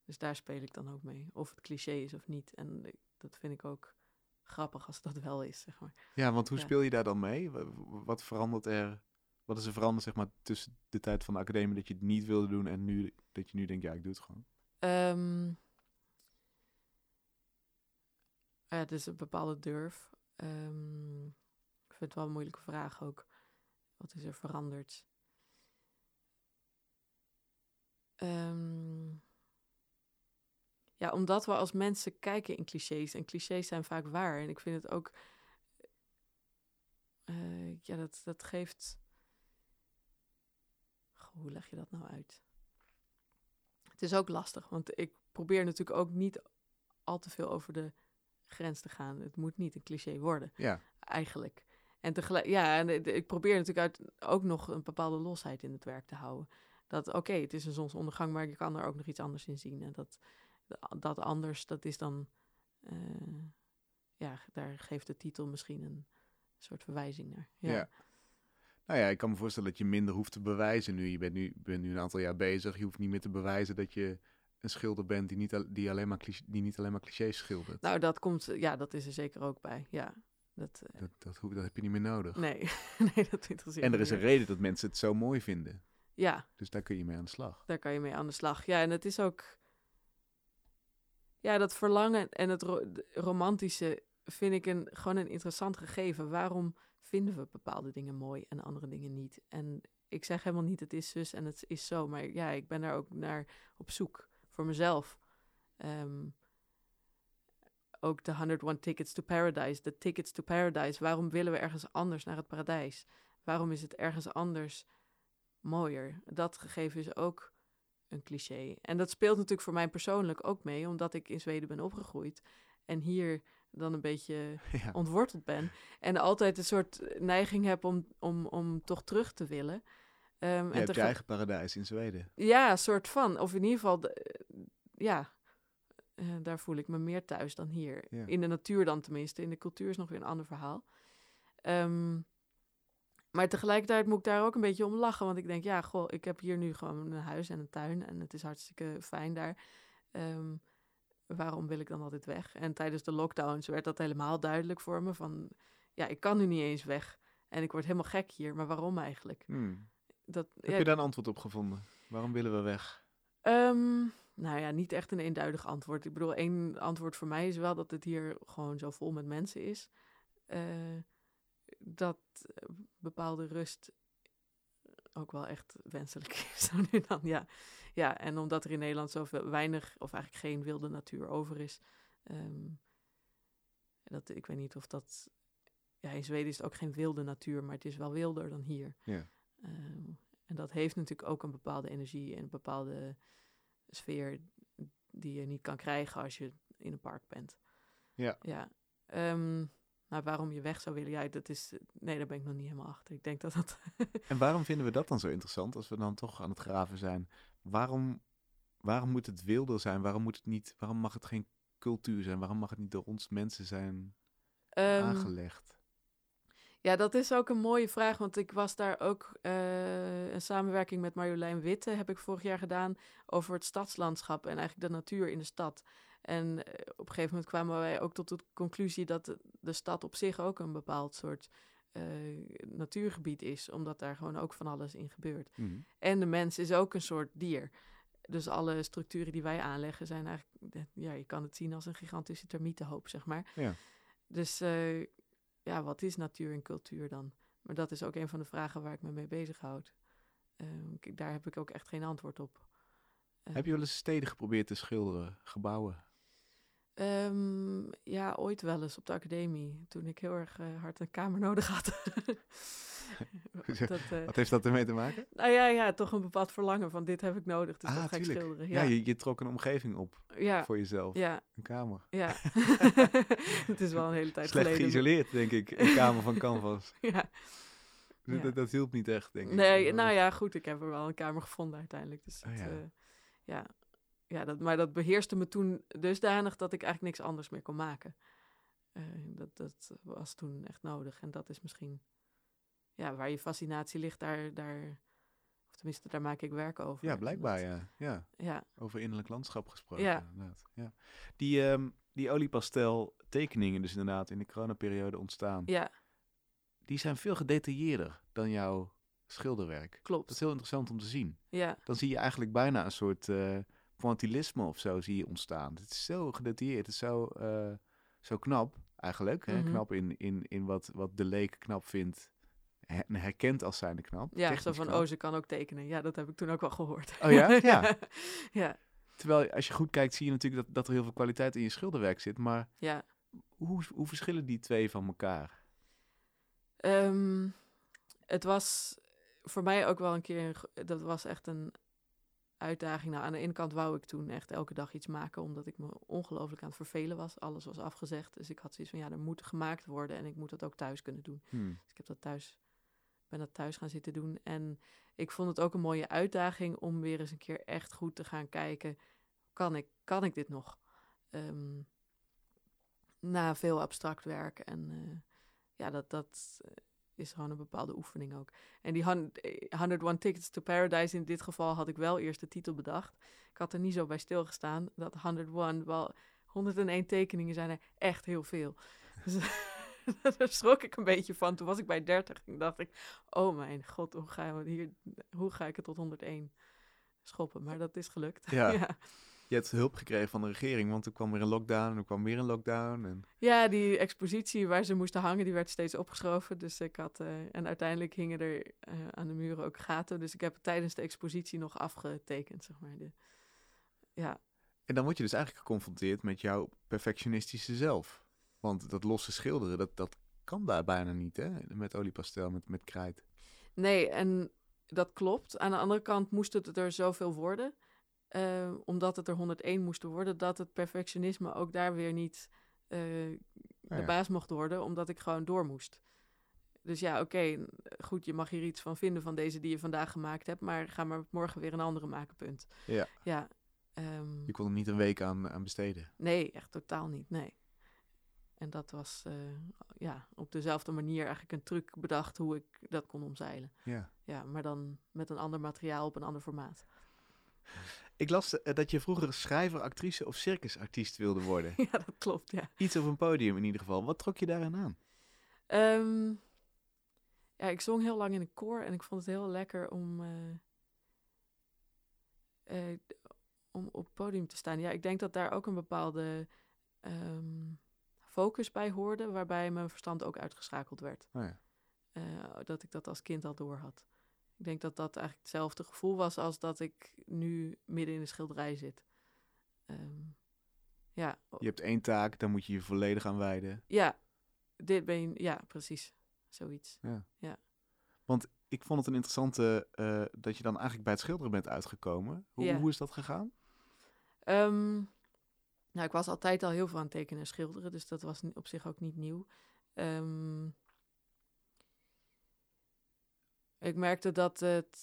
Dus daar speel ik dan ook mee. Of het cliché is of niet. En ik- dat vind ik ook grappig als dat wel is, zeg maar. Ja, want hoe Ja. speel je daar dan mee? Wa- wa- Wat verandert er? Wat is er veranderd, zeg maar, tussen de tijd van de academie dat je het niet wilde doen en nu dat je nu denkt, ja, ik doe het gewoon? Ehm, ja, het is een bepaalde durf. Ehm, ik vind het wel een moeilijke vraag ook. Wat is er veranderd? Ehm, ja, omdat we als mensen kijken in clichés. En clichés zijn vaak waar. En ik vind het ook... eh, ja, dat, dat geeft... Goh, hoe leg je dat nou uit? Het is ook lastig, want ik probeer natuurlijk ook niet al te veel over de grens te gaan. Het moet niet een cliché worden, Ja, eigenlijk. En tegelijk, ja, en ik probeer natuurlijk uit, ook nog een bepaalde losheid in het werk te houden. Dat, oké, het is een zonsondergang, maar je kan er ook nog iets anders in zien. En dat, dat anders, dat is dan, eh, ja, daar geeft de titel misschien een soort verwijzing naar. ja. Ja, Nou ja, ik kan me voorstellen dat je minder hoeft te bewijzen nu. Je bent nu, bent nu een aantal jaar bezig. Je hoeft niet meer te bewijzen dat je een schilder bent die niet, die alleen maar, cliché- die niet alleen maar clichés schildert. Nou, dat komt, ja, dat is er zeker ook bij. Ja, dat, eh, Dat, dat, hoef- dat heb je niet meer nodig. nee, nee, dat interesseert en er is een reden dat mensen het zo mooi vinden. Ja, Dus daar kun je mee aan de slag. daar kan je mee aan de slag. Ja, en het is ook. Ja, dat verlangen en het romantische vind ik een, gewoon een interessant gegeven. Waarom vinden we bepaalde dingen mooi en andere dingen niet? En ik zeg helemaal niet het is zus en het is zo, maar ja, ik ben daar ook naar op zoek voor mezelf. Ehm, ook de 101 Tickets to Paradise, de Tickets to Paradise. Waarom willen we ergens anders naar het paradijs? Waarom is het ergens anders mooier? Dat gegeven is ook een cliché. En dat speelt natuurlijk voor mij persoonlijk ook mee, omdat ik in Zweden ben opgegroeid en hier dan een beetje ja. ontworteld ben. En altijd een soort neiging heb om, om, om toch terug te willen. Ehm, Je en hebt je eigen paradijs in Zweden. ja, soort van. Of in ieder geval, de- ja, eh, daar voel ik me meer thuis dan hier. Ja. In de natuur dan tenminste. In de cultuur is nog weer een ander verhaal. Ehm, maar tegelijkertijd moet ik daar ook een beetje om lachen. Want ik denk, ja, goh, ik heb hier nu gewoon een huis en een tuin. En het is hartstikke fijn daar. Ehm, waarom wil ik dan altijd weg? En tijdens de lockdowns werd dat helemaal duidelijk voor me. Van, ja, ik kan nu niet eens weg. En ik word helemaal gek hier. Maar waarom eigenlijk? Hmm. Dat, Heb ja, je daar een antwoord op gevonden? Waarom willen we weg? Ehm, nou ja, niet echt een eenduidig antwoord. Ik bedoel, één antwoord voor mij is wel dat het hier gewoon zo vol met mensen is. Eh, dat eh, bepaalde rust ook wel echt wenselijk is. Zo nu dan, ja. ja, en omdat er in Nederland zoveel weinig, of eigenlijk geen wilde natuur over is. ehm, dat, ik weet niet of dat... Ja, in Zweden is het ook geen wilde natuur, maar het is wel wilder dan hier. Ja. Ehm, en dat heeft natuurlijk ook een bepaalde energie en een bepaalde sfeer die je niet kan krijgen als je in een park bent. Ja. Ja. Ehm, maar waarom je weg zou willen, ja, dat is... Nee, daar ben ik nog niet helemaal achter. Ik denk dat dat... En waarom vinden we dat dan zo interessant als we dan toch aan het graven zijn? Waarom, waarom moet het wilder zijn? Waarom, moet het niet, waarom mag het geen cultuur zijn? Waarom mag het niet door ons mensen zijn Ehm, aangelegd? Ja, dat is ook een mooie vraag, want ik was daar ook eh, een samenwerking met Marjolein Witte heb ik vorig jaar gedaan over het stadslandschap en eigenlijk de natuur in de stad. En eh, op een gegeven moment kwamen wij ook tot de conclusie dat de, de stad op zich ook een bepaald soort eh, natuurgebied is, omdat daar gewoon ook van alles in gebeurt. Mhm. En de mens is ook een soort dier. Dus alle structuren die wij aanleggen zijn eigenlijk, ja, je kan het zien als een gigantische termietenhoop, zeg maar. Ja. Dus eh, ja, wat is natuur en cultuur dan? Maar dat is ook een van de vragen waar ik me mee bezighoud. Ehm, ik- daar heb ik ook echt geen antwoord op. Heb je wel eens steden geprobeerd te schilderen, gebouwen? Ehm, ja, ooit wel eens op de academie, toen ik heel erg eh, hard een kamer nodig had. dat, eh, Wat heeft dat ermee te maken? nou ja, ja, toch een bepaald verlangen van dit heb ik nodig, dus ah, dat ga ik schilderen. Ja, Ja, je, je trok een omgeving op ja, voor jezelf. ja, Een kamer. ja. het is wel een hele tijd Slecht geleden. geïsoleerd, denk ik. Een kamer van canvas. Ja. Dat, dat, dat hielp niet echt, denk ik. Nee, nou ja, goed, ik heb er wel een kamer gevonden uiteindelijk. Dus Oh het, ja. eh, ja. Ja, dat, maar dat beheerste me toen dusdanig dat ik eigenlijk niks anders meer kon maken. Eh, dat, dat was toen echt nodig. En dat is misschien, ja, waar je fascinatie ligt, daar, daar of tenminste, daar maak ik werk over. Ja, blijkbaar, dat- ja. ja. Ja, Over innerlijk landschap gesproken. Ja. Inderdaad. Ja. Die, ehm, die oliepastel tekeningen dus inderdaad in de coronaperiode ontstaan. ja, Die zijn veel gedetailleerder dan jouw schilderwerk. klopt. Dat is heel interessant om te zien. Ja, Dan zie je eigenlijk bijna een soort eh pointillisme of zo zie je ontstaan. Het is zo gedetailleerd, het is zo, eh, zo knap eigenlijk. Hè? Mhm. Knap in, in, in wat, wat de leek knap vindt en herkent als zijnde knap. ja zo technisch van, knap. oh, ze kan ook tekenen. Ja, dat heb ik toen ook wel gehoord. Oh ja? Ja. ja, Terwijl als je goed kijkt zie je natuurlijk dat, dat er heel veel kwaliteit in je schilderwerk zit. Maar ja. hoe, hoe verschillen die twee van elkaar? Ehm, het was voor mij ook wel een keer, dat was echt een uitdaging. Nou, aan de ene kant wou ik toen echt elke dag iets maken, omdat ik me ongelooflijk aan het vervelen was. Alles was afgezegd, dus ik had zoiets van, ja, er moet gemaakt worden en ik moet dat ook thuis kunnen doen. Hmm. Dus ik heb dat thuis, ben dat thuis gaan zitten doen. En ik vond het ook een mooie uitdaging om weer eens een keer echt goed te gaan kijken, kan ik, kan ik dit nog? Ehm, na veel abstract werk en eh, ja, dat, dat is gewoon een bepaalde oefening ook. En die hun- eh, 101 Tickets to Paradise in dit geval had ik wel eerst de titel bedacht. Ik had er niet zo bij stilgestaan dat 101, wel 101 tekeningen zijn er echt heel veel. Dus daar schrok ik een beetje van. Toen was ik bij 30 en dacht ik, oh mijn god, hoe we hier, hoe ga ik het tot 101 schoppen? Maar dat is gelukt. Ja. ja. Je hebt hulp gekregen van de regering, want er kwam weer een lockdown en er kwam weer een lockdown. En... Ja, die expositie waar ze moesten hangen, die werd steeds opgeschoven. Dus ik had, eh, en uiteindelijk hingen er eh, aan de muren ook gaten. Dus ik heb het tijdens de expositie nog afgetekend, zeg maar. De, ja, En dan word je dus eigenlijk geconfronteerd met jouw perfectionistische zelf. Want dat losse schilderen, dat, dat kan daar bijna niet, hè? Met oliepastel, met, met krijt. nee, en dat klopt. Aan de andere kant moest het er zoveel worden. Eh, omdat het er 101 moesten worden, dat het perfectionisme ook daar weer niet eh, de Nou ja. baas mocht worden, omdat ik gewoon door moest. Dus ja, oké, goed, je mag hier iets van vinden van deze die je vandaag gemaakt hebt, maar ga maar morgen weer een andere maken, punt. Ja. Ja, ehm, Je kon er niet een week aan, aan besteden. nee, echt totaal niet, nee. En dat was eh, ja, op dezelfde manier eigenlijk een truc bedacht hoe ik dat kon omzeilen. Ja. Ja, maar dan met een ander materiaal op een ander formaat. Ik las eh, dat je vroeger schrijver, actrice of circusartiest wilde worden. ja, dat klopt, ja. Iets op een podium in ieder geval. Wat trok je daaraan aan? Ehm, ja, ik zong heel lang in een koor en ik vond het heel lekker om, eh, eh, om op het podium te staan. Ja, ik denk dat daar ook een bepaalde ehm, focus bij hoorde, waarbij mijn verstand ook uitgeschakeld werd. Oh ja. Dat ik dat als kind al door had. Ik denk dat dat eigenlijk hetzelfde gevoel was als dat ik nu midden in de schilderij zit. Ehm, ja, Je hebt één taak, daar moet je je volledig aan wijden. ja, dit ben je, ja, precies. Zoiets. Want ik vond het een interessante eh, dat je dan eigenlijk bij het schilderen bent uitgekomen. Hoe, Ja. hoe is dat gegaan? Ehm, nou, ik was altijd al heel veel aan het tekenen en schilderen, dus dat was op zich ook niet nieuw. Ehm, ik merkte dat het,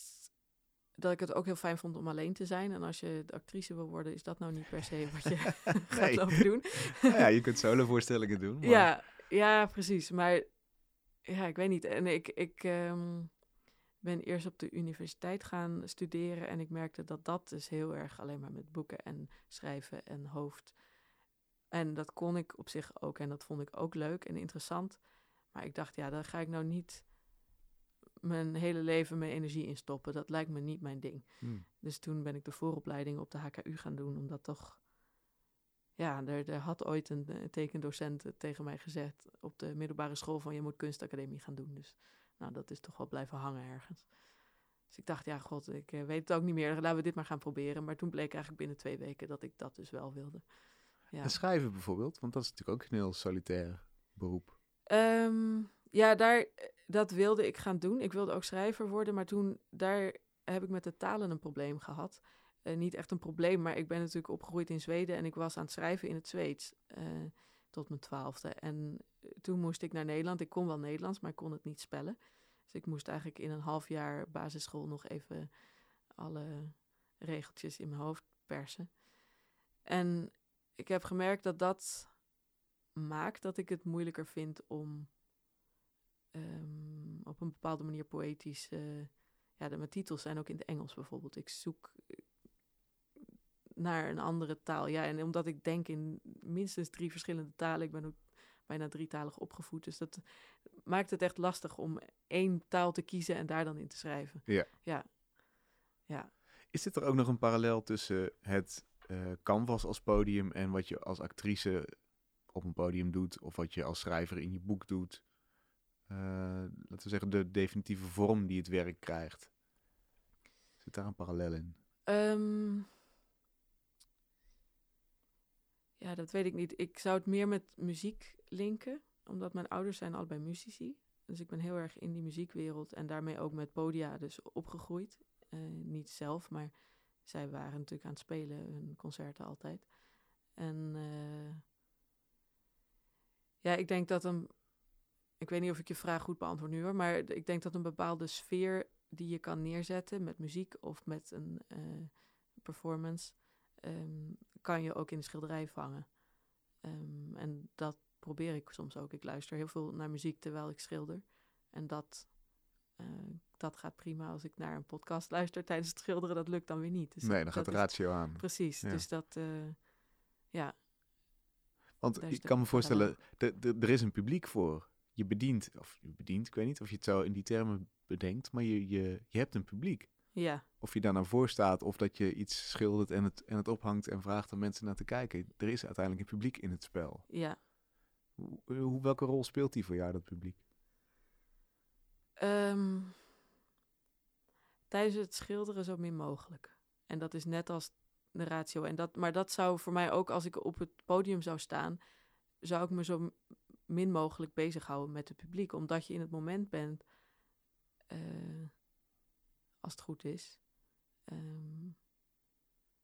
dat ik het ook heel fijn vond om alleen te zijn. En als je de actrice wil worden, is dat nou niet per se wat je gaat lopen doen. Nou ja, je kunt solovoorstellingen doen. Maar... Ja, ja, precies. Maar ja, ik weet niet. En ik, ik ehm, ben eerst op de universiteit gaan studeren. En ik merkte dat dat dus heel erg alleen maar met boeken en schrijven en hoofd. En dat kon ik op zich ook. En dat vond ik ook leuk en interessant. Maar ik dacht, ja, daar ga ik nou niet mijn hele leven mijn energie in stoppen. Dat lijkt me niet mijn ding. Hm. Dus toen ben ik de vooropleiding op de HKU gaan doen, omdat toch... Ja, er, er had ooit een, eh, tekendocent tegen mij gezegd op de middelbare school van je moet kunstacademie gaan doen. Dus nou, dat is toch wel blijven hangen ergens. Dus ik dacht, ja god, ik eh, weet het ook niet meer. Laten we dit maar gaan proberen. Maar toen bleek eigenlijk binnen twee weken dat ik dat dus wel wilde. Ja. En schrijven bijvoorbeeld, want dat is natuurlijk ook een heel solitair beroep. Ehm, ja, daar, dat wilde ik gaan doen. Ik wilde ook schrijver worden, maar toen daar heb ik met de talen een probleem gehad. Eh, niet echt een probleem, maar ik ben natuurlijk opgegroeid in Zweden en ik was aan het schrijven in het Zweeds eh, tot mijn twaalfde. En eh, toen moest ik naar Nederland. Ik kon wel Nederlands, maar ik kon het niet spellen. Dus ik moest eigenlijk in een half jaar basisschool nog even alle regeltjes in mijn hoofd persen. En ik heb gemerkt dat dat maakt dat ik het moeilijker vind om een bepaalde manier poëtisch. eh, ja, de, mijn titels zijn ook in het Engels bijvoorbeeld. Ik zoek eh, naar een andere taal. Ja, en omdat ik denk in minstens drie verschillende talen. Ik ben ook bijna drietalig opgevoed. Dus dat maakt het echt lastig om één taal te kiezen en daar dan in te schrijven. Ja. Ja. Ja. Is dit er ook nog een parallel tussen het eh, canvas als podium en wat je als actrice op een podium doet, of wat je als schrijver in je boek doet? Eh, laten we zeggen, de definitieve vorm die het werk krijgt. Zit daar een parallel in? Ehm, ja, dat weet ik niet. Ik zou het meer met muziek linken, omdat mijn ouders zijn allebei muzici. Dus ik ben heel erg in die muziekwereld en daarmee ook met podia dus opgegroeid. Eh, niet zelf, maar zij waren natuurlijk aan het spelen, hun concerten altijd. En eh, ja, ik denk dat een... Ik weet niet of ik je vraag goed beantwoord nu hoor, maar ik denk dat een bepaalde sfeer die je kan neerzetten met muziek of met een eh, performance, ehm, kan je ook in de schilderij vangen. Ehm, en dat probeer ik soms ook. Ik luister heel veel naar muziek terwijl ik schilder. En dat, eh, dat gaat prima als ik naar een podcast luister tijdens het schilderen. Dat lukt dan weer niet. Dus nee, dan dat gaat de is- ratio aan. Precies, Ja. dus dat, eh, ja, Want ik kan me voorstellen, er is een publiek voor. Je bedient, of je bedient, ik weet niet of je het zo in die termen bedenkt, maar je, je, je hebt een publiek. ja, Of je daar nou voor staat, of dat je iets schildert en het, en het ophangt en vraagt om mensen naar te kijken. Er is uiteindelijk een publiek in het spel. ja. Hoe, hoe- welke rol speelt die voor jou, dat publiek? Ehm, tijdens het schilderen zo min mogelijk. En dat is net als de ratio. En dat, maar dat zou voor mij ook, als ik op het podium zou staan, zou ik me zo min mogelijk bezighouden met het publiek. Omdat je in het moment bent, eh, als het goed is. ehm,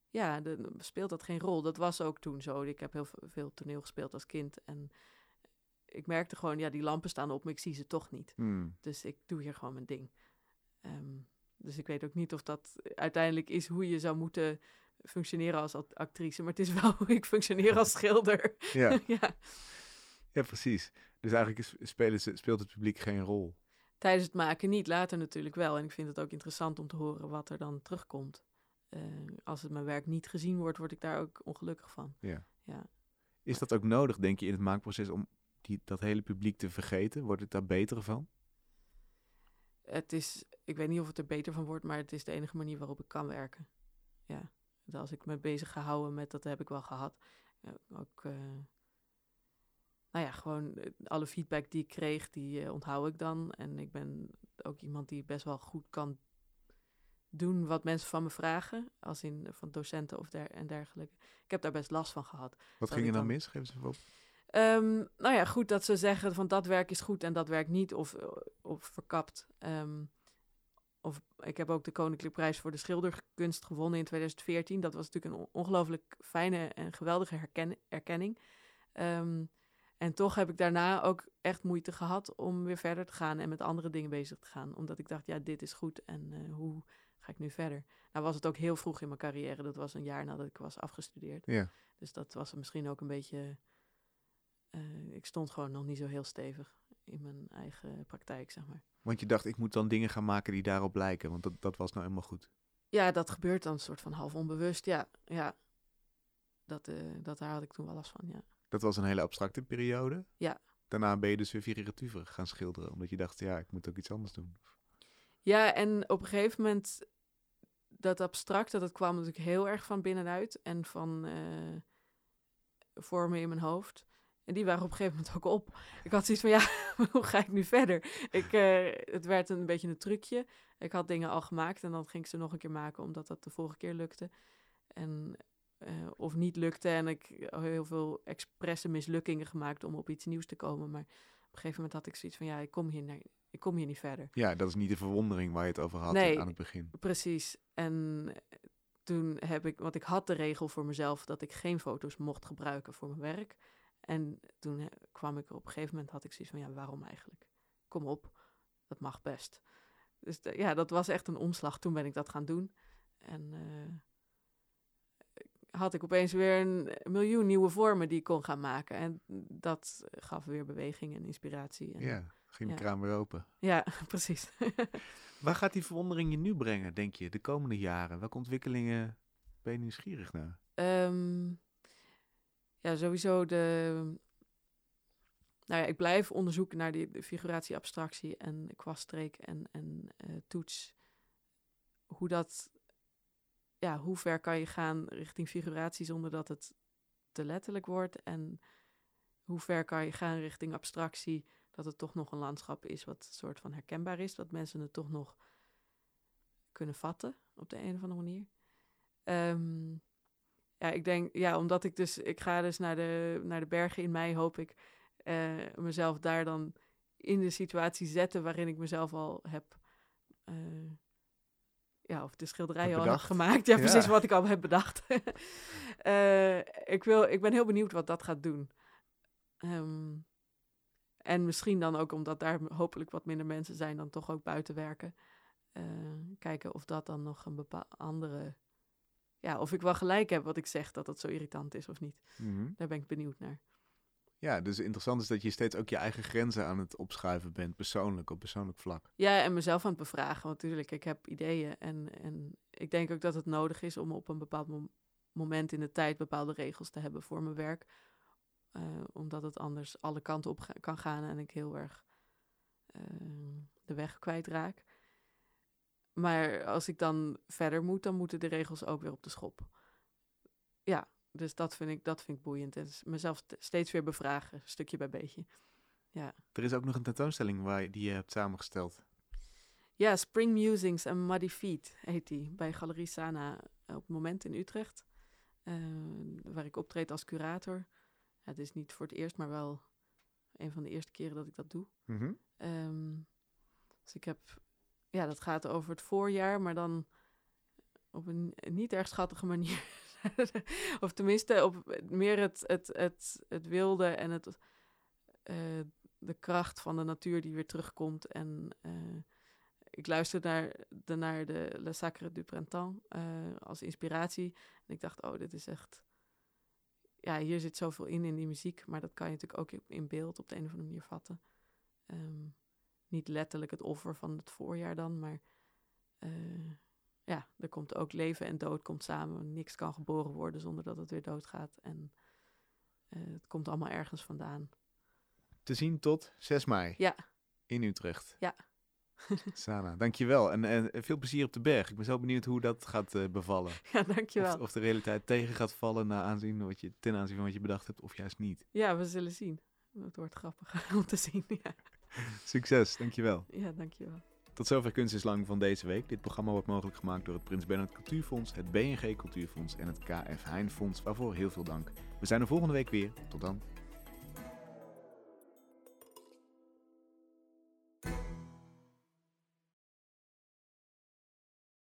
ja, de- dan speelt dat geen rol. Dat was ook toen zo. Ik heb heel veel toneel gespeeld als kind. En ik merkte gewoon, ja, die lampen staan op, maar ik zie ze toch niet. Hmm. Dus ik doe hier gewoon mijn ding. Ehm, dus ik weet ook niet of dat uiteindelijk is hoe je zou moeten functioneren als act- actrice. Maar het is wel hoe ik functioneer als schilder. Ja, ja. Ja, precies. Dus eigenlijk is, spelen ze, speelt het publiek geen rol. Tijdens het maken niet, later natuurlijk wel. En ik vind het ook interessant om te horen wat er dan terugkomt. Eh, als het mijn werk niet gezien wordt, word ik daar ook ongelukkig van. Ja. Ja. Is dat ook nodig, denk je, in het maakproces om die, dat hele publiek te vergeten? Wordt het daar beter van? Het is, ik weet niet of het er beter van wordt, maar het is de enige manier waarop ik kan werken. Ja, als ik me bezig ga houden met, dat heb ik wel gehad. Ook, eh, nou ja, gewoon eh, alle feedback die ik kreeg, die eh, onthoud ik dan. En ik ben ook iemand die best wel goed kan doen wat mensen van me vragen. Als in eh, van docenten of der, en dergelijke. Ik heb daar best last van gehad. Wat ging er dan mis? Geef eens even op. Ehm, nou ja, goed dat ze zeggen van dat werk is goed en dat werk niet of, of verkapt. Ehm, of ik heb ook de Koninklijke Prijs voor de Schilderkunst gewonnen in 2014. Dat was natuurlijk een on- ongelooflijk fijne en geweldige herken- erkenning. Ehm, en toch heb ik daarna ook echt moeite gehad om weer verder te gaan en met andere dingen bezig te gaan. Omdat ik dacht, ja, dit is goed en eh, hoe ga ik nu verder? Nou was het ook heel vroeg in mijn carrière. Dat was een jaar nadat ik was afgestudeerd. Ja. Dus dat was misschien ook een beetje... eh, ik stond gewoon nog niet zo heel stevig in mijn eigen praktijk, zeg maar. Want je dacht, ik moet dan dingen gaan maken die daarop lijken. Want dat, dat was nou helemaal goed. Ja, dat gebeurt dan een soort van half onbewust. Ja, ja. Dat, eh, dat daar had ik toen wel last van, ja. Dat was een hele abstracte periode. Ja. Daarna ben je dus weer figuratiever gaan schilderen. Omdat je dacht, ja, ik moet ook iets anders doen. Ja, en op een gegeven moment, dat abstracte, dat kwam natuurlijk heel erg van binnenuit en van eh, vormen in mijn hoofd. En die waren op een gegeven moment ook op. Ik had zoiets van, ja, hoe ga ik nu verder? Ik, eh, het werd een beetje een trucje. Ik had dingen al gemaakt en dan ging ik ze nog een keer maken, omdat dat de vorige keer lukte. En, eh, of niet lukte en ik heel veel expresse mislukkingen gemaakt om op iets nieuws te komen. Maar op een gegeven moment had ik zoiets van, ja, ik kom hier, naar, ik kom hier niet verder. Ja, dat is niet de verwondering waar je het over had Nee. aan het begin. Precies. En toen heb ik, want ik had de regel voor mezelf dat ik geen foto's mocht gebruiken voor mijn werk. En toen kwam ik er op een gegeven moment, had ik zoiets van, ja, waarom eigenlijk? Kom op, dat mag best. Dus ja, dat was echt een omslag. Toen ben ik dat gaan doen. En eh, had ik opeens weer een miljoen nieuwe vormen die ik kon gaan maken. En dat gaf weer beweging en inspiratie. En, Ja, ging de Ja. kraan weer open. ja, precies. Waar gaat die verwondering je nu brengen, denk je, de komende jaren? Welke ontwikkelingen ben je nieuwsgierig naar? Ehm, ja, sowieso de. Nou ja, ik blijf onderzoeken naar die de figuratie, abstractie en kwaststreek en, en eh, toets. Hoe dat. Ja, hoe ver kan je gaan richting figuratie zonder dat het te letterlijk wordt? En hoe ver kan je gaan richting abstractie, dat het toch nog een landschap is wat soort van herkenbaar is, dat mensen het toch nog kunnen vatten op de een of andere manier. Ehm, ja, ik denk, ja, omdat ik dus, ik ga dus naar de, naar de bergen in mei, hoop ik eh, mezelf daar dan in de situatie zetten waarin ik mezelf al heb, eh, ja, of de schilderijen al heb gemaakt. Ja, Ja. precies wat ik al heb bedacht. Eh, ik, wil, ik ben heel benieuwd wat dat gaat doen. Ehm, en misschien dan ook omdat daar hopelijk wat minder mensen zijn, dan toch ook buiten werken. Eh, kijken of dat dan nog een bepaalde andere ja, of ik wel gelijk heb wat ik zeg, dat dat zo irritant is of niet. Mhm. Daar ben ik benieuwd naar. Ja, dus interessant is dat je steeds ook je eigen grenzen aan het opschuiven bent, persoonlijk, op persoonlijk vlak. Ja, en mezelf aan het bevragen, want natuurlijk, ik heb ideeën. En, en ik denk ook dat het nodig is om op een bepaald mom- moment in de tijd bepaalde regels te hebben voor mijn werk. Eh, omdat het anders alle kanten op kan gaan en ik heel erg eh, de weg kwijtraak. Maar als ik dan verder moet, dan moeten de regels ook weer op de schop. Ja, dus dat vind ik, dat vind ik boeiend. En mezelf st- steeds weer bevragen, stukje bij beetje. Er is ook nog een tentoonstelling waar die je hebt samengesteld. Ja, Spring Musings and Muddy Feet heet die. Bij Galerie Sana op het moment in Utrecht. eh, waar ik optreed als curator. Ja, het is niet voor het eerst, maar wel een van de eerste keren dat ik dat doe. Mhm. Ehm, dus ik heb, ja, dat gaat over het voorjaar, maar dan op een niet erg schattige manier. of tenminste, op meer het, het, het, het wilde en het, eh, de kracht van de natuur die weer terugkomt. En eh, ik luisterde naar de, naar de Le Sacre du Printemps eh, als inspiratie. En ik dacht, oh, dit is echt... Ja, hier zit zoveel in, in die muziek. Maar dat kan je natuurlijk ook in- beeld op de een of andere manier vatten. Ehm, niet letterlijk het offer van het voorjaar dan, maar... ja, er komt ook leven en dood komt samen. Niks kan geboren worden zonder dat het weer doodgaat. En eh, het komt allemaal ergens vandaan. Te zien tot 6 mei Ja, in Utrecht. Ja. Sana, dankjewel. En, en veel plezier op de berg. Ik ben zo benieuwd hoe dat gaat eh, bevallen. ja dankjewel. Of, of de realiteit tegen gaat vallen na aanzien wat je, ten aanzien van wat je bedacht hebt, of juist niet. Ja, we zullen zien. Het wordt grappig om te zien. Ja, Succes, dankjewel. ja dankjewel. Tot zover Kunst is Lang van deze week. Dit programma wordt mogelijk gemaakt door het Prins Bernhard Cultuurfonds, het BNG Cultuurfonds en het KF Heijn Fonds, waarvoor heel veel dank. We zijn er volgende week weer. Tot dan.